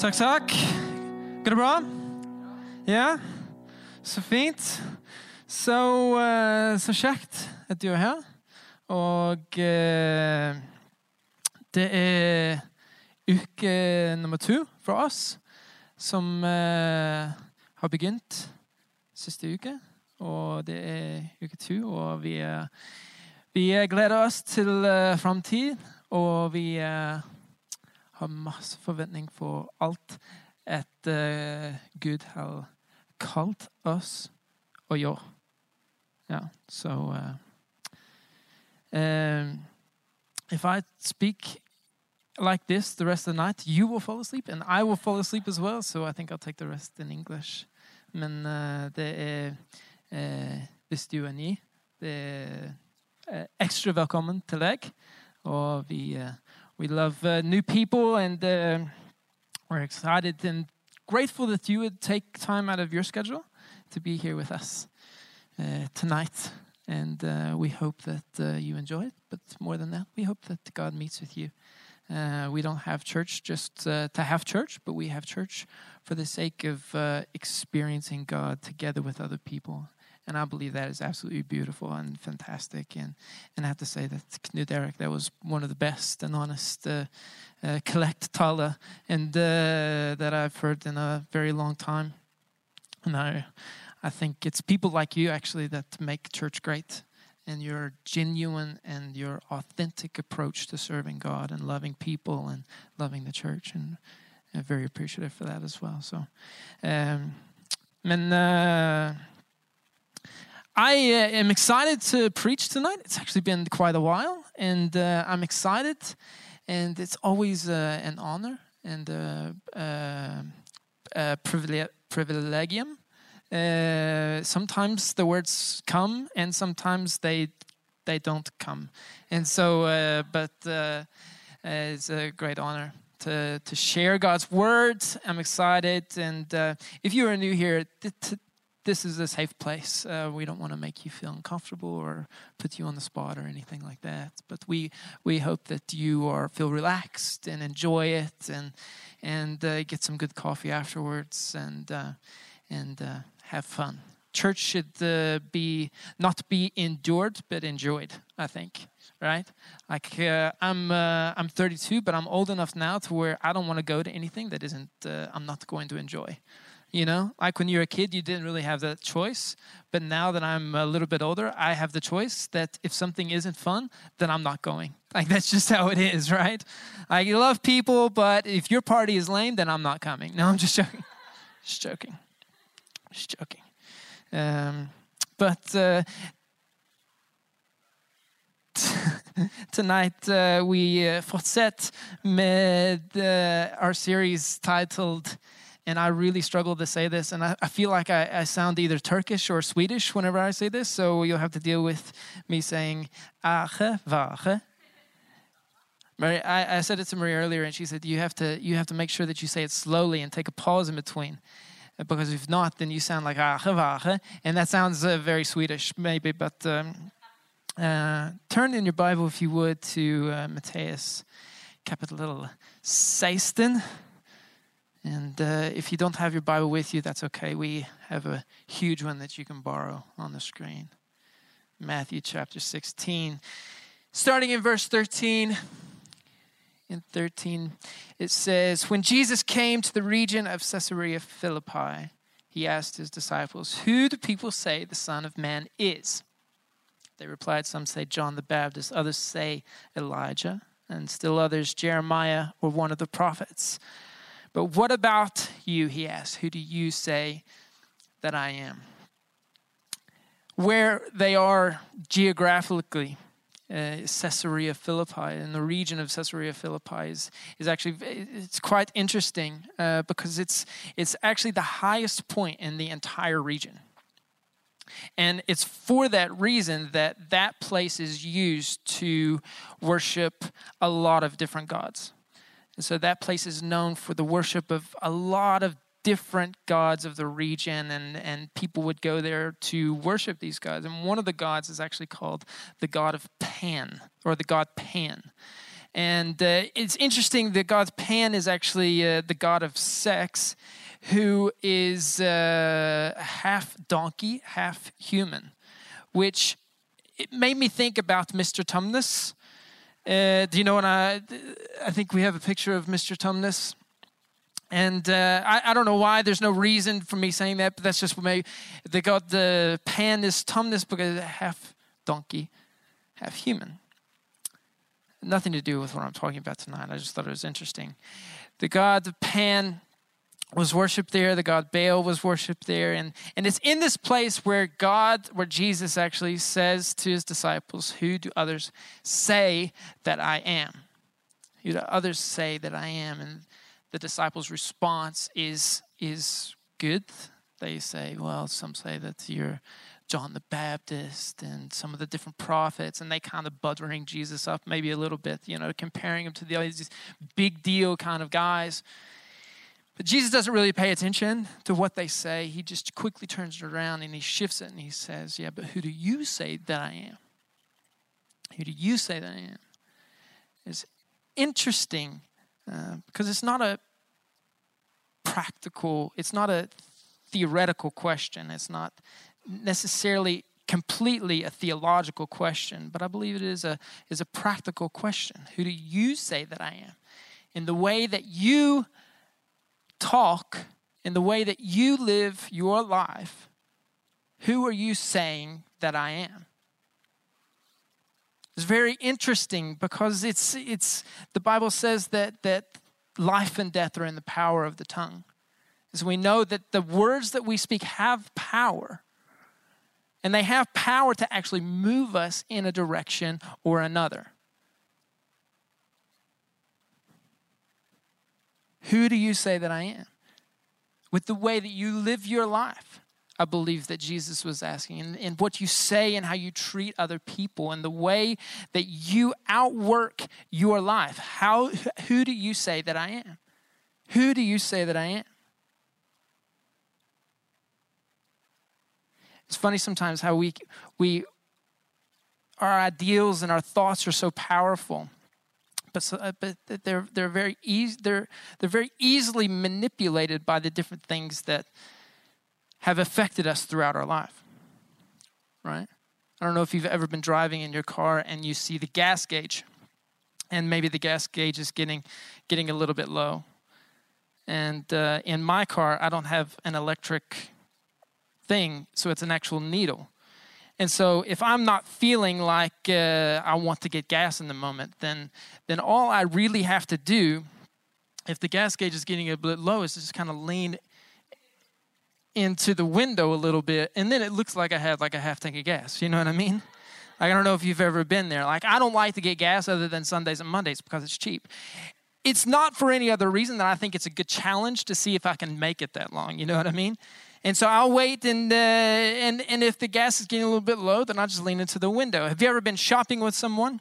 Takk, takk. Går det bra? Ja? Så fint. Så, uh, så kjekt at du er her. Og uh, det er uke nummer to for oss, som uh, har begynt siste uke. Og det er uke to, og vi, vi gleder oss til uh, framtid. Og vi eh, har masse forventning for alt at uh, Gud har kalt oss å gjøre. Ja, så uh, um, If I speak like this the rest of the night, you will fall asleep, and I will fall asleep as well. So I think I'll take the rest in English. Men uh, det er uh, Hvis du er ny, det er uh, ekstra velkommen til deg. Og vi, we love new people, and we're excited and grateful that you would take time out of your schedule to be here with us tonight. And we hope that you enjoy it. But more than that, we hope that God meets with you. Uh, we don't have church just uh, to have church, but we have church for the sake of uh, experiencing God together with other people. And I believe that is absolutely beautiful and fantastic. And, and I have to say that Knut Erik, that was one of the best and honest uh, uh, collect tala and uh, that I've heard in a very long time. And I, I think it's people like you actually that make church great and your genuine and your authentic approach to serving God and loving people and loving the church. And very appreciative for that as well. So, um, men uh, I uh, am excited to preach tonight. It's actually been quite a while, and uh, I'm excited, and it's always uh, an honor and a, uh, privilegium. Uh, sometimes the words come and sometimes they they don't come. And so uh, but uh, it's a great honor to to share god's word. I'm excited and uh, if you are new here this is a safe place uh, we don't want to make you feel uncomfortable or put you on the spot or anything like that but we we hope that you are feel relaxed and enjoy it and and uh, get some good coffee afterwards and and have fun. Church should uh, be not be endured but enjoyed. I think, right? Like uh, I'm uh, I'm 32, but I'm old enough now to where I don't want to go to anything that isn't uh, I'm not going to enjoy. You know, like when you're a kid, you didn't really have that choice. But now that I'm a little bit older, I have the choice that if something isn't fun, then I'm not going. Like that's just how it is, right? Like you love people, but if your party is lame, then I'm not coming. No, I'm just joking. just joking. Just joking. Um, but uh, tonight uh, we uh, fortsätter med uh, our series titled and I really struggle to say this, and I, I feel like I, I, sound either Turkish or Swedish whenever I say this, so you'll have to deal with me saying Ache, Vache. Mary, I, I said it to Marie earlier, and she said you have to you have to make sure that you say it slowly and take a pause in between because if not, then you sound like Ache and that sounds uh, very Swedish, maybe. But um, uh, turn in your Bible, if you would, to uh, Matthäus capital 16. And uh, if you don't have your Bible with you, that's okay. We have a huge one that you can borrow on the screen. Matthew chapter 16, starting in verse 13 in 13, it says, When Jesus came to the region of Caesarea Philippi, he asked his disciples, Who do people say the Son of Man is? They replied, Some say John the Baptist, others say Elijah, and still others Jeremiah or one of the prophets. But what about you? He asked, Who do you say that I am? Where they are geographically, uh, Caesarea Philippi, and the region of Caesarea Philippi is, is actually it's quite interesting uh, because it's it's actually the highest point in the entire region, and it's for that reason that that place is used to worship a lot of different gods. And so that place is known for the worship of a lot of different gods of the region, and, and people would go there to worship these gods. And one of the gods is actually called the god of Pan, or the god Pan. And uh, it's interesting that God's Pan is actually uh, the god of sex, who is uh, half donkey, half human, which it made me think about Mr. Tumnus. Uh, do you know what I? I think we have a picture of Mr. Tumnus. And uh, I, I, don't know why. There's no reason for me saying that, but that's just what made they got the pan is tumnus because half donkey, half human. Nothing to do with what I'm talking about tonight. I just thought it was interesting. The god the Pan was worshipped there. The god Baal was worshipped there, and and it's in this place where God, where Jesus actually says to his disciples, "Who do others say that I am?" Who do others say that I am? And the disciples' response is is good. They say, well, some say that you're John the Baptist and some of the different prophets, and they kind of buttering Jesus up maybe a little bit, you know, comparing him to the, these big deal kind of guys. But Jesus doesn't really pay attention to what they say. He just quickly turns it around and he shifts it and he says, Yeah, but who do you say that I am? Who do you say that I am? It's interesting uh, because it's not a practical, it's not a theoretical question. It's not necessarily completely a theological question, but I believe it is a, is a practical question. Who do you say that I am? In the way that you talk, in the way that you live your life, who are you saying that I am? It's very interesting because it's it's the Bible says that that life and death are in the power of the tongue. As we know that the words that we speak have power. And they have power to actually move us in a direction or another. Who do you say that I am? With the way that you live your life. I believe that Jesus was asking, and, and what you say and how you treat other people, and the way that you outwork your life. How, who do you say that I am? Who do you say that I am? It's funny sometimes how we, we our ideals and our thoughts are so powerful but, uh, but they're, they're, very easy, they're, they're very easily manipulated by the different things that have affected us throughout our life, right? I don't know if you've ever been driving in your car and you see the gas gauge, and maybe the gas gauge is getting getting a little bit low. And uh, in my car, I don't have an electric thing, so it's an actual needle. And so, if I'm not feeling like uh, I want to get gas in the moment, then then all I really have to do, if the gas gauge is getting a bit low, is just kind of lean into the window a little bit, and then it looks like I had like a half tank of gas. You know what I mean? Like, I don't know if you've ever been there. Like, I don't like to get gas other than Sundays and Mondays because it's cheap. It's not for any other reason that I think it's a good challenge to see if I can make it that long. You know what I mean? And so I'll wait, and uh, and and if the gas is getting a little bit low, then I'll just lean into the window. Have you ever been shopping with someone,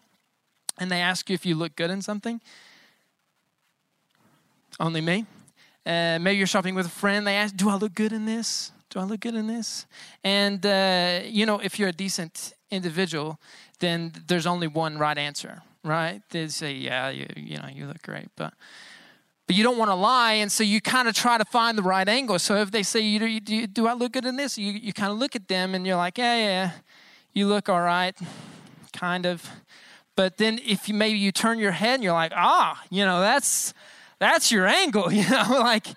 and they ask you if you look good in something? Only me. Uh, maybe you're shopping with a friend. They ask, "Do I look good in this? Do I look good in this?" And uh, you know, if you're a decent individual, then there's only one right answer, right? They say, "Yeah, you, you know, you look great," but but you don't want to lie, and so you kind of try to find the right angle. So if they say, "You do, do I look good in this?" You you kind of look at them, and you're like, "Yeah, yeah, you look all right, kind of." But then if you maybe you turn your head, and you're like, "Ah, you know, that's." that's your angle, you know? like,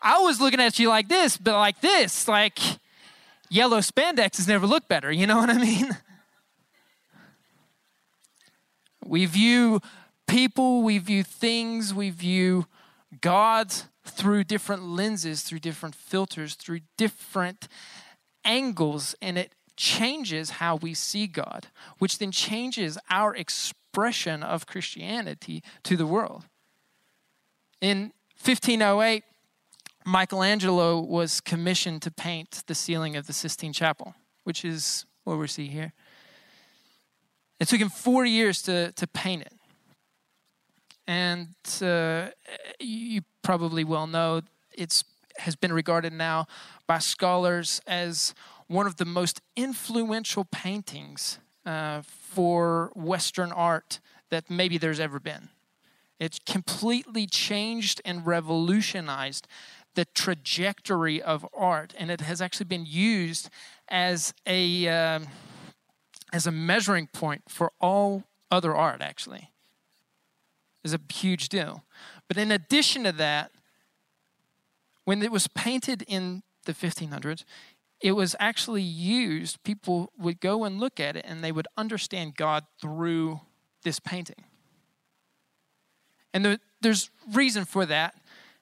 I was looking at you like this, but like this, like yellow spandex has never looked better, you know what I mean? We view people, we view things, we view God through different lenses, through different filters, through different angles, and it changes how we see God, which then changes our expression of Christianity to the world. In 1508, Michelangelo was commissioned to paint the ceiling of the Sistine Chapel, which is what we see here. It took him four years to, to paint it. And uh, you probably well know it's has been regarded now by scholars as one of the most influential paintings uh, for Western art that maybe there's ever been. It's completely changed and revolutionized the trajectory of art, and it has actually been used as a um, as a measuring point for all other art. Actually, is a huge deal. But in addition to that, when it was painted in the 1500s, it was actually used. People would go and look at it, and they would understand God through this painting. And there, there's reason for that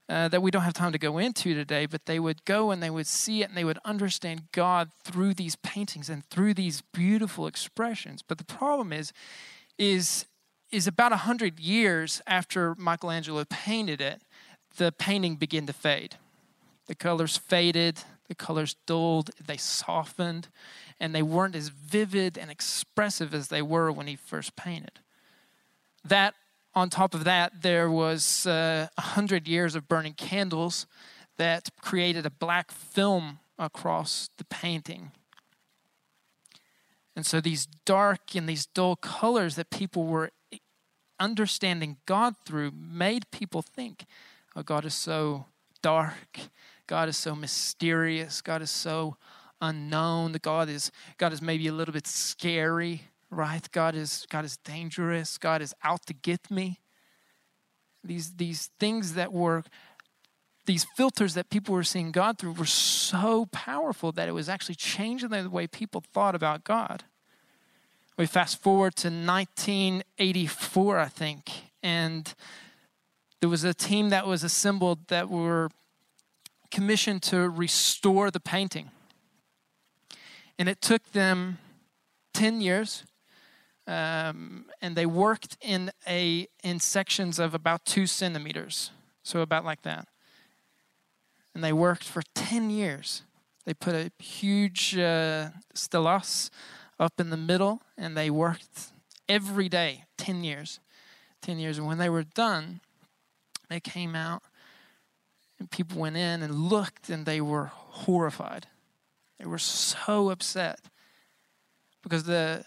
uh, that we don't have time to go into today, but they would go and they would see it and they would understand God through these paintings and through these beautiful expressions. But the problem is, is, is about a hundred years after Michelangelo painted it, the painting began to fade. The colors faded, the colors dulled, they softened, and they weren't as vivid and expressive as they were when he first painted. That on top of that, there was uh, a uh, hundred years of burning candles that created a black film across the painting. And so these dark and these dull colors that people were understanding God through made people think, oh, God is so dark. God is so mysterious. God is so unknown. God is God is maybe a little bit scary right? God is God is dangerous. God is out to get me. These these things that were these filters that people were seeing God through were so powerful that it was actually changing the way people thought about God. We fast forward to 1984, I think, and there was a team that was assembled that were commissioned to restore the painting. And it took them 10 years um, and they worked in a in sections of about two centimeters, so about like that. And they worked for ten years. They put a huge uh, stillas up in the middle, and they worked every day, ten years, ten years. And when they were done, they came out, and people went in and looked, and they were horrified. They were so upset because the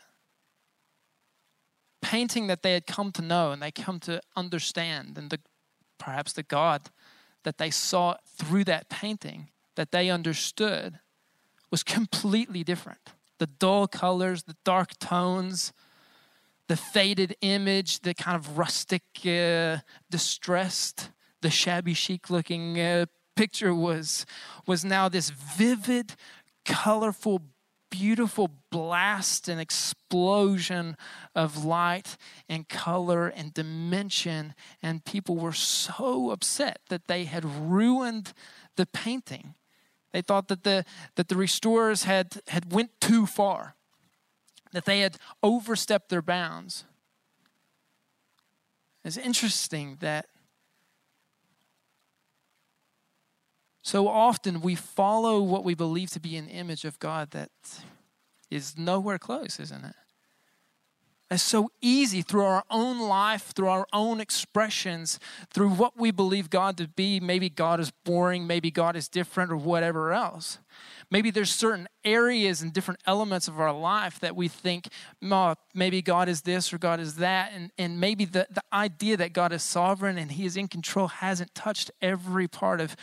painting that they had come to know and they come to understand, and the, perhaps the God that they saw through that painting that they understood was completely different. The dull colors, the dark tones, the faded image, the kind of rustic, uh, distressed, the shabby chic looking uh, picture was, was now this vivid, colorful, beautiful blast and explosion of light and color and dimension. And people were so upset that they had ruined the painting. They thought that the, that the restorers had, had went too far, that they had overstepped their bounds. It's interesting that So often we follow what we believe to be an image of God that is nowhere close, isn't it? It's so easy through our own life, through our own expressions, through what we believe God to be. Maybe God is boring, maybe God is different, or whatever else. Maybe there's certain areas and different elements of our life that we think, oh, maybe God is this or God is that. And, and maybe the, the idea that God is sovereign and He is in control hasn't touched every part of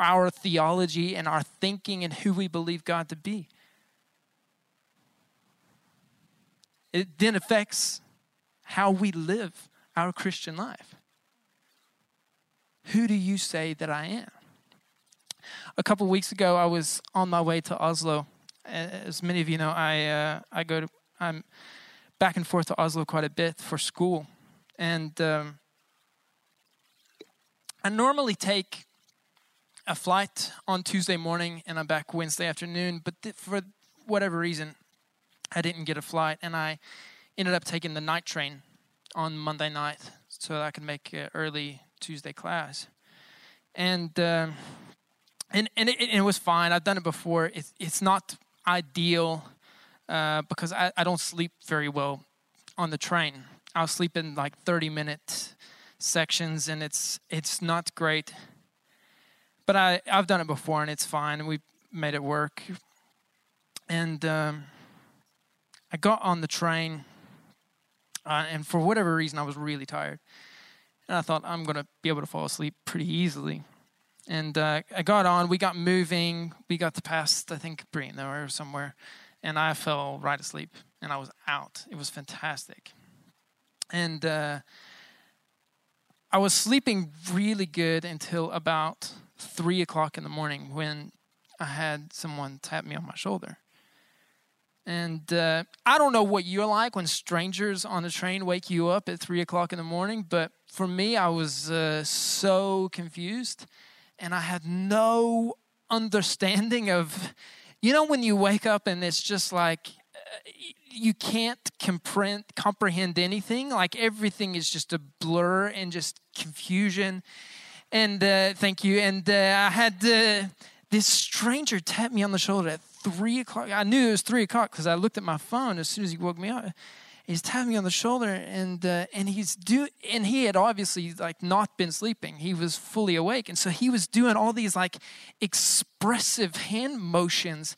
our theology and our thinking and who we believe God to be. It then affects how we live our Christian life. Who do you say that I am? A couple weeks ago, I was on my way to Oslo. As many of you know, I uh, I go to I'm back and forth to Oslo quite a bit for school, and um, I normally take a flight on Tuesday morning and I'm back Wednesday afternoon. But th- for whatever reason, I didn't get a flight and I ended up taking the night train on Monday night so that I could make an early Tuesday class. And uh, and and it, it, was fine. I've done it before. It's it's not ideal uh, because I, I don't sleep very well on the train. I'll sleep in like 30 minute sections and it's it's not great but I, I've done it before and it's fine, we made it work. And um, I got on the train Uh, and for whatever reason, I was really tired. And I thought, I'm going to be able to fall asleep pretty easily. And uh, I got on, we got moving, we got to past, I think, Breen or somewhere. And I fell right asleep and I was out. It was fantastic. And uh, I was sleeping really good until about three o'clock in the morning when I had someone tap me on my shoulder. And uh, I don't know what you're like when strangers on the train wake you up at three o'clock in the morning, but for me, I was uh, so confused and I had no understanding of, you know, when you wake up and it's just like uh, you can't comprehend, comprehend anything, like everything is just a blur and just confusion. And uh, thank you. And uh, I had uh, this stranger tap me on the shoulder at three o'clock. I knew it was three o'clock because I looked at my phone as soon as he woke me up. He's tapping me on the shoulder, and uh, and he's do and he had obviously like not been sleeping. He was fully awake, and so he was doing all these like expressive hand motions,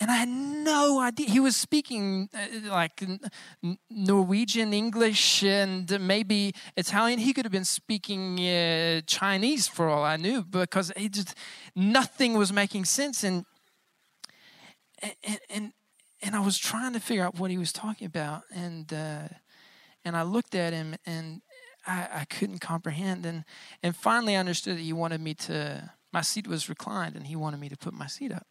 and I had no idea. He was speaking uh, like Norwegian, English, and maybe Italian. He could have been speaking uh, Chinese for all I knew because it just nothing was making sense. And and, and, and I was trying to figure out what he was talking about, and uh, and I looked at him, and I, I couldn't comprehend, and and finally I understood that he wanted me to. My seat was reclined, and he wanted me to put my seat up,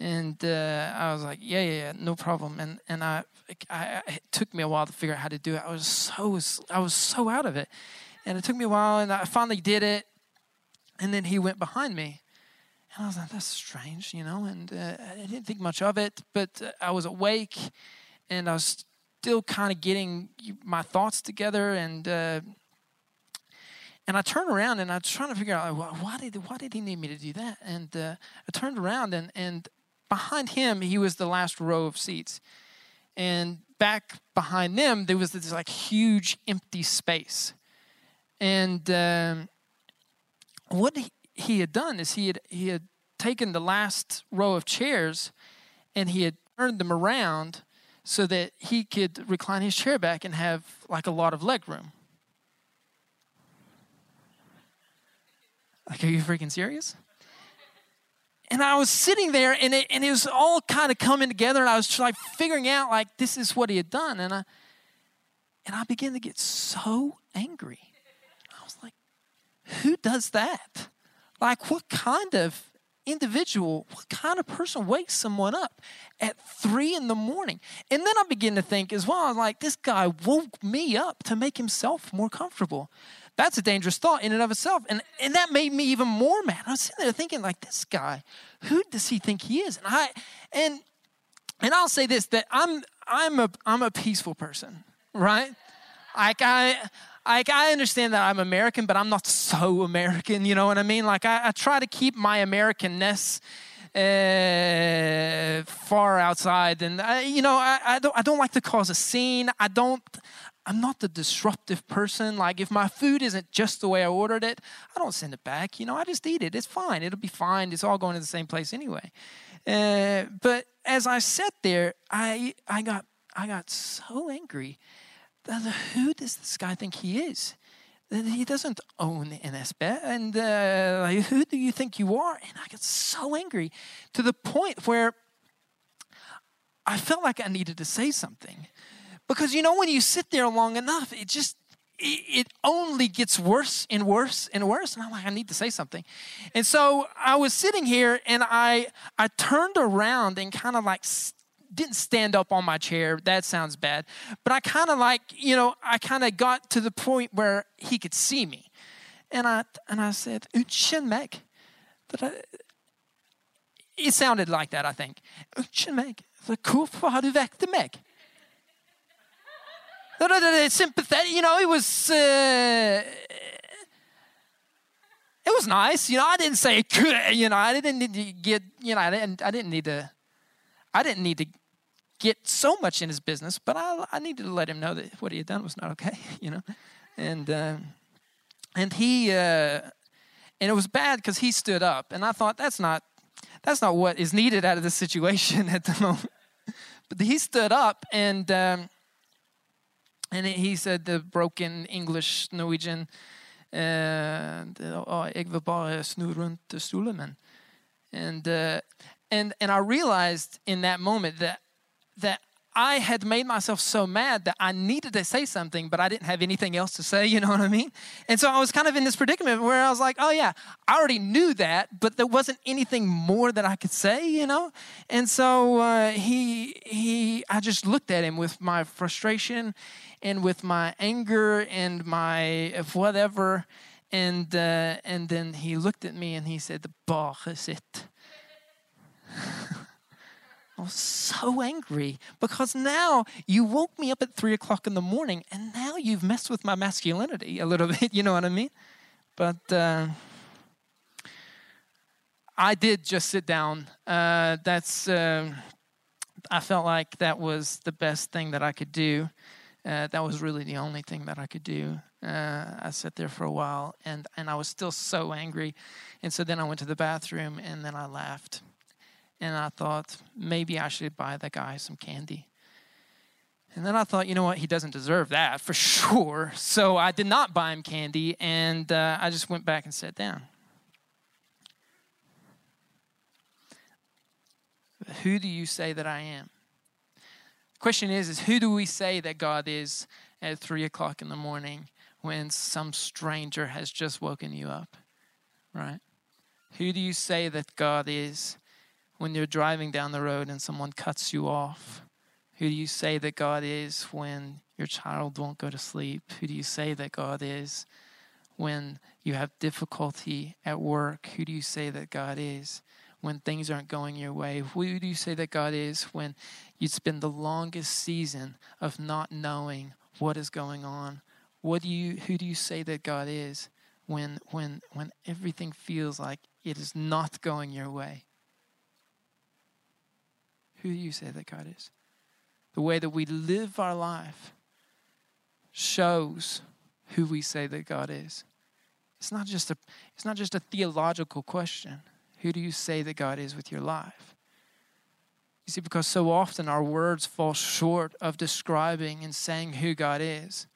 and uh, I was like, yeah, yeah, yeah, no problem, and and I, I, it took me a while to figure out how to do it. I was so I was so out of it, and it took me a while, and I finally did it, and then he went behind me, and I was like, that's strange, you know, and uh, I didn't think much of it, but uh, I was awake and I was still kind of getting my thoughts together and uh, and I turned around and I was trying to figure out why did why did he need me to do that? And uh, I turned around and and behind him he was the last row of seats, and back behind them there was this like huge empty space, and um, what he, he had done is he had he had taken the last row of chairs and he had turned them around so that he could recline his chair back and have like a lot of leg room. Like, are you freaking serious? And I was sitting there and it, and it was all kind of coming together and I was like figuring out like this is what he had done. And I and I began to get so angry. I was like, who does that? Like, what kind of individual, what kind of person wakes someone up at three in the morning? And then I begin to think as well, like, this guy woke me up to make himself more comfortable. That's a dangerous thought in and of itself. And, and that made me even more mad. I was sitting there thinking, like, this guy, who does he think he is? And I and and I'll say this that I'm I'm a I'm a peaceful person, right? Like I like I understand that I'm American, but I'm not so American. You know what I mean? Like I, I try to keep my Americanness uh, far outside, and I, you know I, I don't I don't like to cause a scene. I don't. I'm not the disruptive person. Like if my food isn't just the way I ordered it, I don't send it back. You know, I just eat it. It's fine. It'll be fine. It's all going to the same place anyway. Uh, but as I sat there, I I got I got so angry who does this guy think he is? He doesn't own NSBet. And uh, who do you think you are? And I got so angry to the point where I felt like I needed to say something. Because you know, when you sit there long enough, it just, it only gets worse and worse and worse. And I'm like, I need to say something. And so I was sitting here and I, I turned around and kind of like didn't stand up on my chair. That sounds bad. But I kind of like, you know, I kind of got to the point where he could see me. And I and I said, meg. It sounded like that, I think. Meg. Hvorfor har du vekket meg? Sympathetic, you know, it was. Uh, it was nice, you know. I didn't say, you know, I didn't need to get, you know, I didn't, I didn't need to, I didn't need to get so much in his business, but I, I needed to let him know that what he had done was not okay, you know. And uh, and he uh, and it was bad because he stood up, and I thought that's not that's not what is needed out of this situation at the moment. but he stood up, and um, And he said the broken English, Norwegian, oh, bare. And, uh, and, and I realized in that moment that, that I had made myself so mad that I needed to say something, but I didn't have anything else to say, you know what I mean? And so I was kind of in this predicament where I was like, oh yeah, I already knew that, but there wasn't anything more that I could say, you know? And so uh, he, he, I just looked at him with my frustration and with my anger and my whatever. And, uh, and then he looked at me and he said, Bare sitt. I was so angry because now you woke me up at three o'clock in the morning and now you've messed with my masculinity a little bit. You know what I mean? But uh, I did just sit down. Uh, that's, uh, I felt like that was the best thing that I could do. Uh, that was really the only thing that I could do. Uh, I sat there for a while and, and I was still so angry. And so then I went to the bathroom and then I laughed and I thought maybe I should buy the guy some candy. And then I thought, you know what, he doesn't deserve that for sure. So I did not buy him candy, and uh, I just went back and sat down. Who do you say that I am? Question is, is who do we say that God is at three o'clock in the morning when some stranger has just woken you up? Right? Who do you say that God is when you're driving down the road and someone cuts you off? Who do you say that God is when your child won't go to sleep? Who do you say that God is when you have difficulty at work? Who do you say that God is when things aren't going your way? Who do you say that God is when you spend the longest season of not knowing what is going on? What do you who do you say that God is when when when everything feels like it is not going your way? Who you say that God is. The way that we live our life shows who we say that God is. It's not just a it's not just a theological question. Who do you say that God is with your life? You see, because so often our words fall short of describing and saying who God is.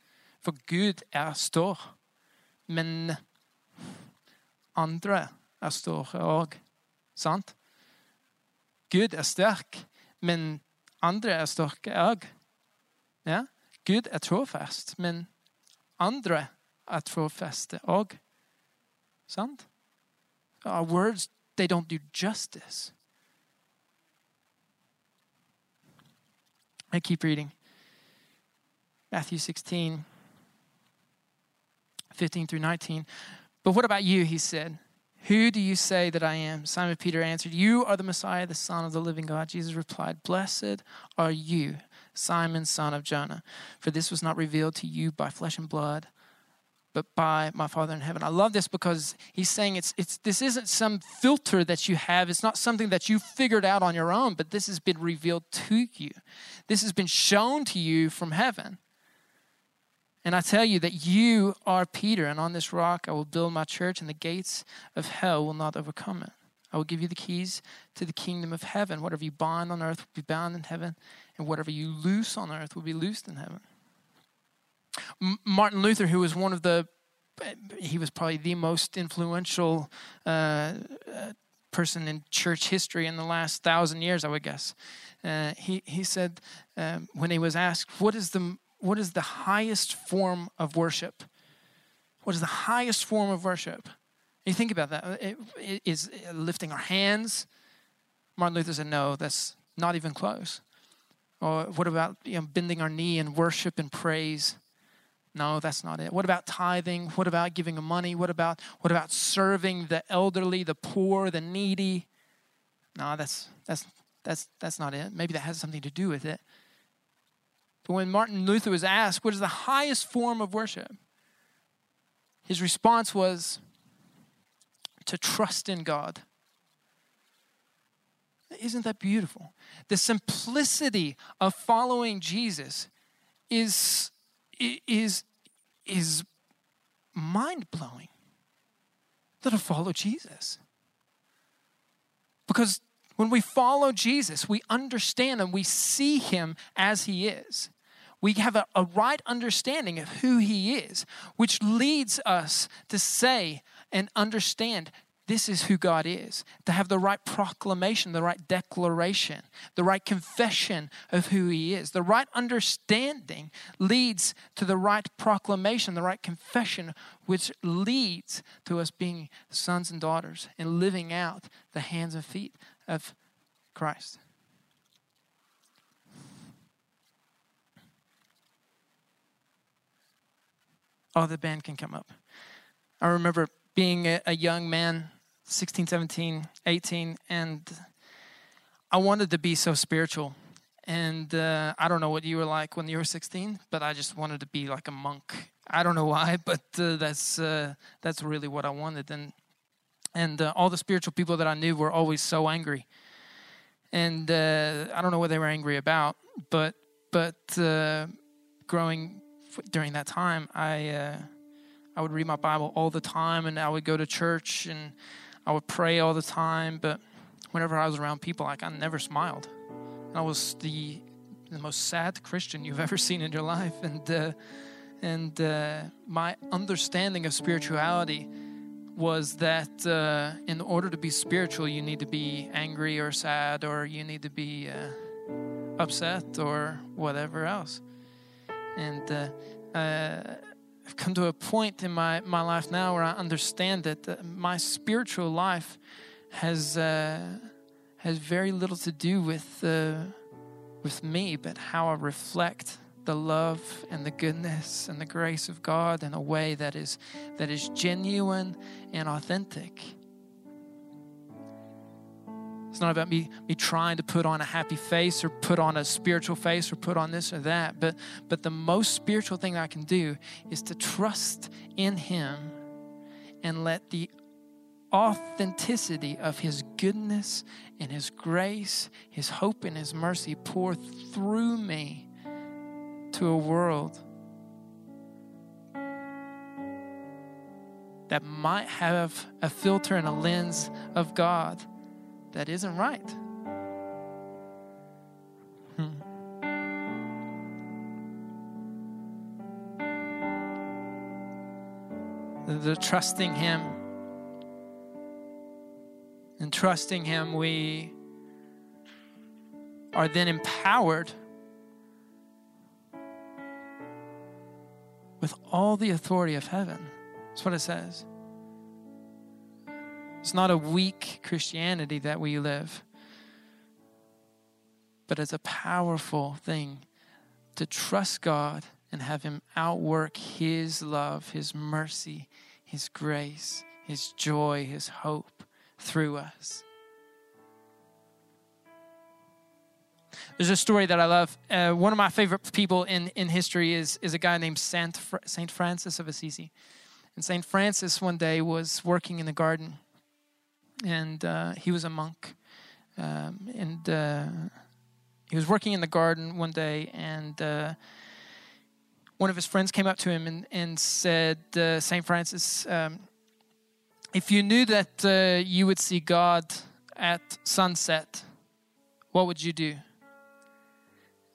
For Gud er stor, men andre er store òg. Sant? Gud er sterk, men andre er sterke òg. Ja? Gud er trofast, men andre er trofaste òg. Sant? Our words, they don't do justice. I keep reading. Matthew 16, 15 through 19. But what about you? He said. Who do you say that I am? Simon Peter answered, You are the Messiah, the Son of the living God. Jesus replied, Blessed are you, Simon, son of Jonah, for this was not revealed to you by flesh and blood, but by my Father in heaven. I love this because he's saying it's, it's, this isn't some filter that you have. It's not something that you figured out on your own, but this has been revealed to you. This has been shown to you from heaven. And I tell you that you are Peter, and on this rock I will build my church, and the gates of hell will not overcome it. I will give you the keys to the kingdom of heaven. Whatever you bind on earth will be bound in heaven, and whatever you loose on earth will be loosed in heaven. M- Martin Luther, who was one of the, he was probably the most influential uh, uh, person in church history in the last thousand years, I would guess. Uh, he, he said, um, when he was asked, What is the what is the highest form of worship? What is the highest form of worship? You think about that. It, it is lifting our hands? Martin Luther said, no, that's not even close. Or what about you know, bending our knee in worship and praise? No, that's not it. What about tithing? What about giving money? What about what about serving the elderly, the poor, the needy? No, that's that's that's that's not it. Maybe that has something to do with it. But when Martin Luther was asked, what is the highest form of worship? His response was to trust in God. Isn't that beautiful? The simplicity of following Jesus is, is, is mind blowing. That to follow Jesus. Because when we follow Jesus, we understand and we see him as he is. We have a, a right understanding of who He is, which leads us to say and understand this is who God is, to have the right proclamation, the right declaration, the right confession of who He is. The right understanding leads to the right proclamation, the right confession, which leads to us being sons and daughters and living out the hands and feet of Christ. Oh, the band can come up. I remember being a, young man 16, 17, 18, and I wanted to be so spiritual. And uh, I don't know what you were like when you were 16, but I just wanted to be like a monk. I don't know why, but uh, that's uh, that's really what I wanted. And and uh, all the spiritual people that I knew were always so angry. And uh, I don't know what they were angry about, but but uh, growing during that time, I I would read my Bible all the time, and I would go to church and I would pray all the time, but whenever I was around people, like I never smiled. I was the the most sad Christian you've ever seen in your life, and uh, and uh, my understanding of spirituality was that uh, in order to be spiritual, you need to be angry or sad, or you need to be uh, upset or whatever else. And uh, uh, I've come to a point in my, my life now where I understand that uh, my spiritual life has uh, has very little to do with uh, with me, but how I reflect the love and the goodness and the grace of God in a way that is that is genuine and authentic. It's not about me, me trying to put on a happy face or put on a spiritual face or put on this or that. But, but the most spiritual thing I can do is to trust in Him and let the authenticity of His goodness and His grace, His hope and His mercy pour through me to a world that might have a filter and a lens of God that isn't right. Hmm. The trusting Him and trusting Him, we are then empowered with all the authority of heaven. That's what it says. It's not a weak Christianity that we live, but it's a powerful thing to trust God and have Him outwork His love, His mercy, His grace, His joy, His hope through us. There's a story that I love. Uh, one of my favorite people in, in history is, is a guy named Saint, Saint Francis of Assisi. And Saint Francis one day was working in the garden and uh, he was a monk. Um, and uh, he was working in the garden one day, and uh, one of his friends came up to him and, and said, uh, St. Francis, um, if you knew that uh, you would see God at sunset, what would you do?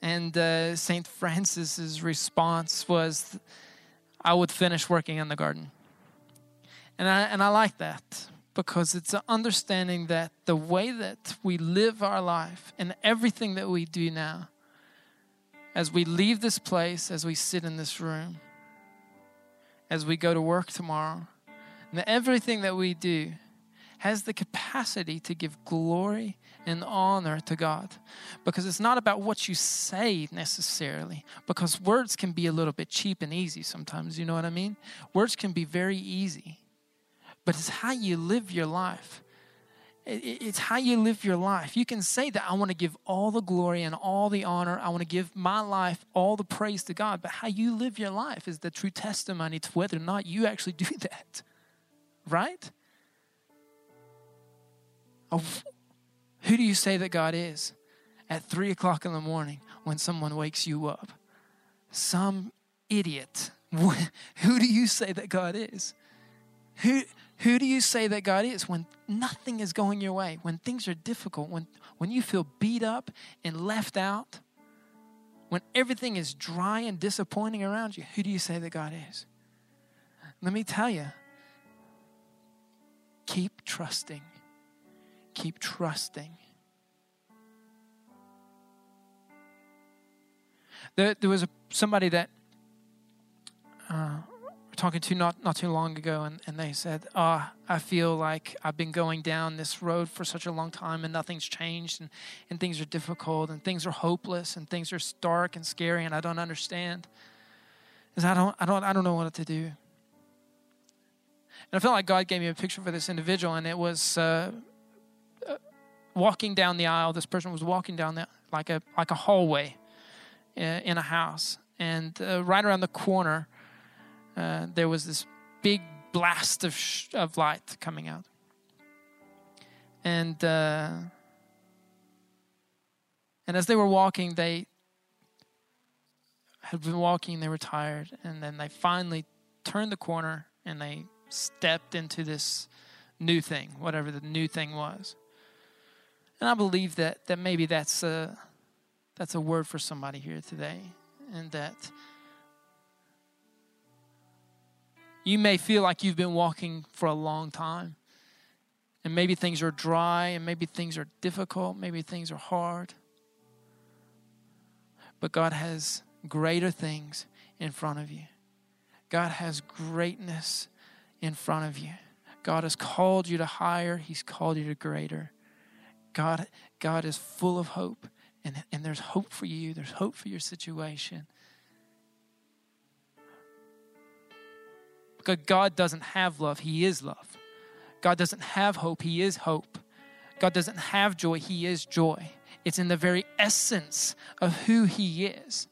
And uh, St. Francis's response was, I would finish working in the garden. And I, and I like that because it's an understanding that the way that we live our life and everything that we do now, as we leave this place, as we sit in this room, as we go to work tomorrow, and everything that we do has the capacity to give glory and honor to God. Because it's not about what you say necessarily, because words can be a little bit cheap and easy sometimes, you know what I mean? Words can be very easy but it's how you live your life. It's how you live your life. You can say that I want to give all the glory and all the honor. I want to give my life all the praise to God. But how you live your life is the true testimony to whether or not you actually do that. Right? Oh, who do you say that God is at three o'clock in the morning when someone wakes you up? Some idiot. Who do you say that God is? Who, who do you say that God is when nothing is going your way, when things are difficult, when, when you feel beat up and left out? when everything is dry and disappointing around you, who do you say that God is? Let me tell you keep trusting. Keep trusting. There, there was a, somebody that uh, talking to not, not too long ago, and, and they said, oh, I feel like I've been going down this road for such a long time and nothing's changed, and, and things are difficult, and things are hopeless, and things are dark and scary, and I don't understand. Because I don't, I, don't, I don't know what to do. And I felt like God gave me a picture for this individual, and it was uh, uh, walking down the aisle. This person was walking down the, like, a, like a hallway uh, in a house. And uh, right around the corner, uh, there was this big blast of, sh- of light coming out. And, uh, and as they were walking, they had been walking, they were tired, and then they finally turned the corner and they stepped into this new thing, whatever the new thing was. And I believe that, that maybe that's a, that's a word for somebody here today, and that You may feel like you've been walking for a long time. And maybe things are dry, and maybe things are difficult, maybe things are hard. But God has greater things in front of you. God has greatness in front of you. God has called you to higher, He's called you to greater. God, God is full of hope, and, and there's hope for you, there's hope for your situation. God doesn't have love, He is love. God doesn't have hope, He is hope. God doesn't have joy, He is joy. It's in the very essence of who He is.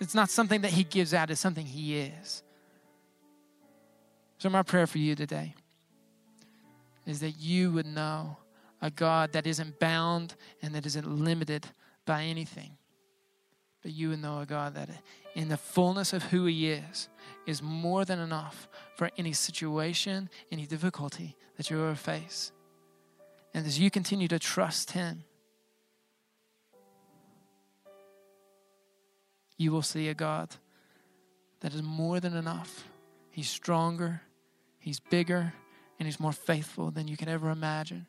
It's not something that He gives out, it's something He is. So, my prayer for you today is that you would know a God that isn't bound and that isn't limited by anything. But you would know a God that, in the fullness of who He is, is more than enough for any situation, any difficulty that you ever face. And as you continue to trust Him, you will see a God that is more than enough. He's stronger, He's bigger, and He's more faithful than you can ever imagine.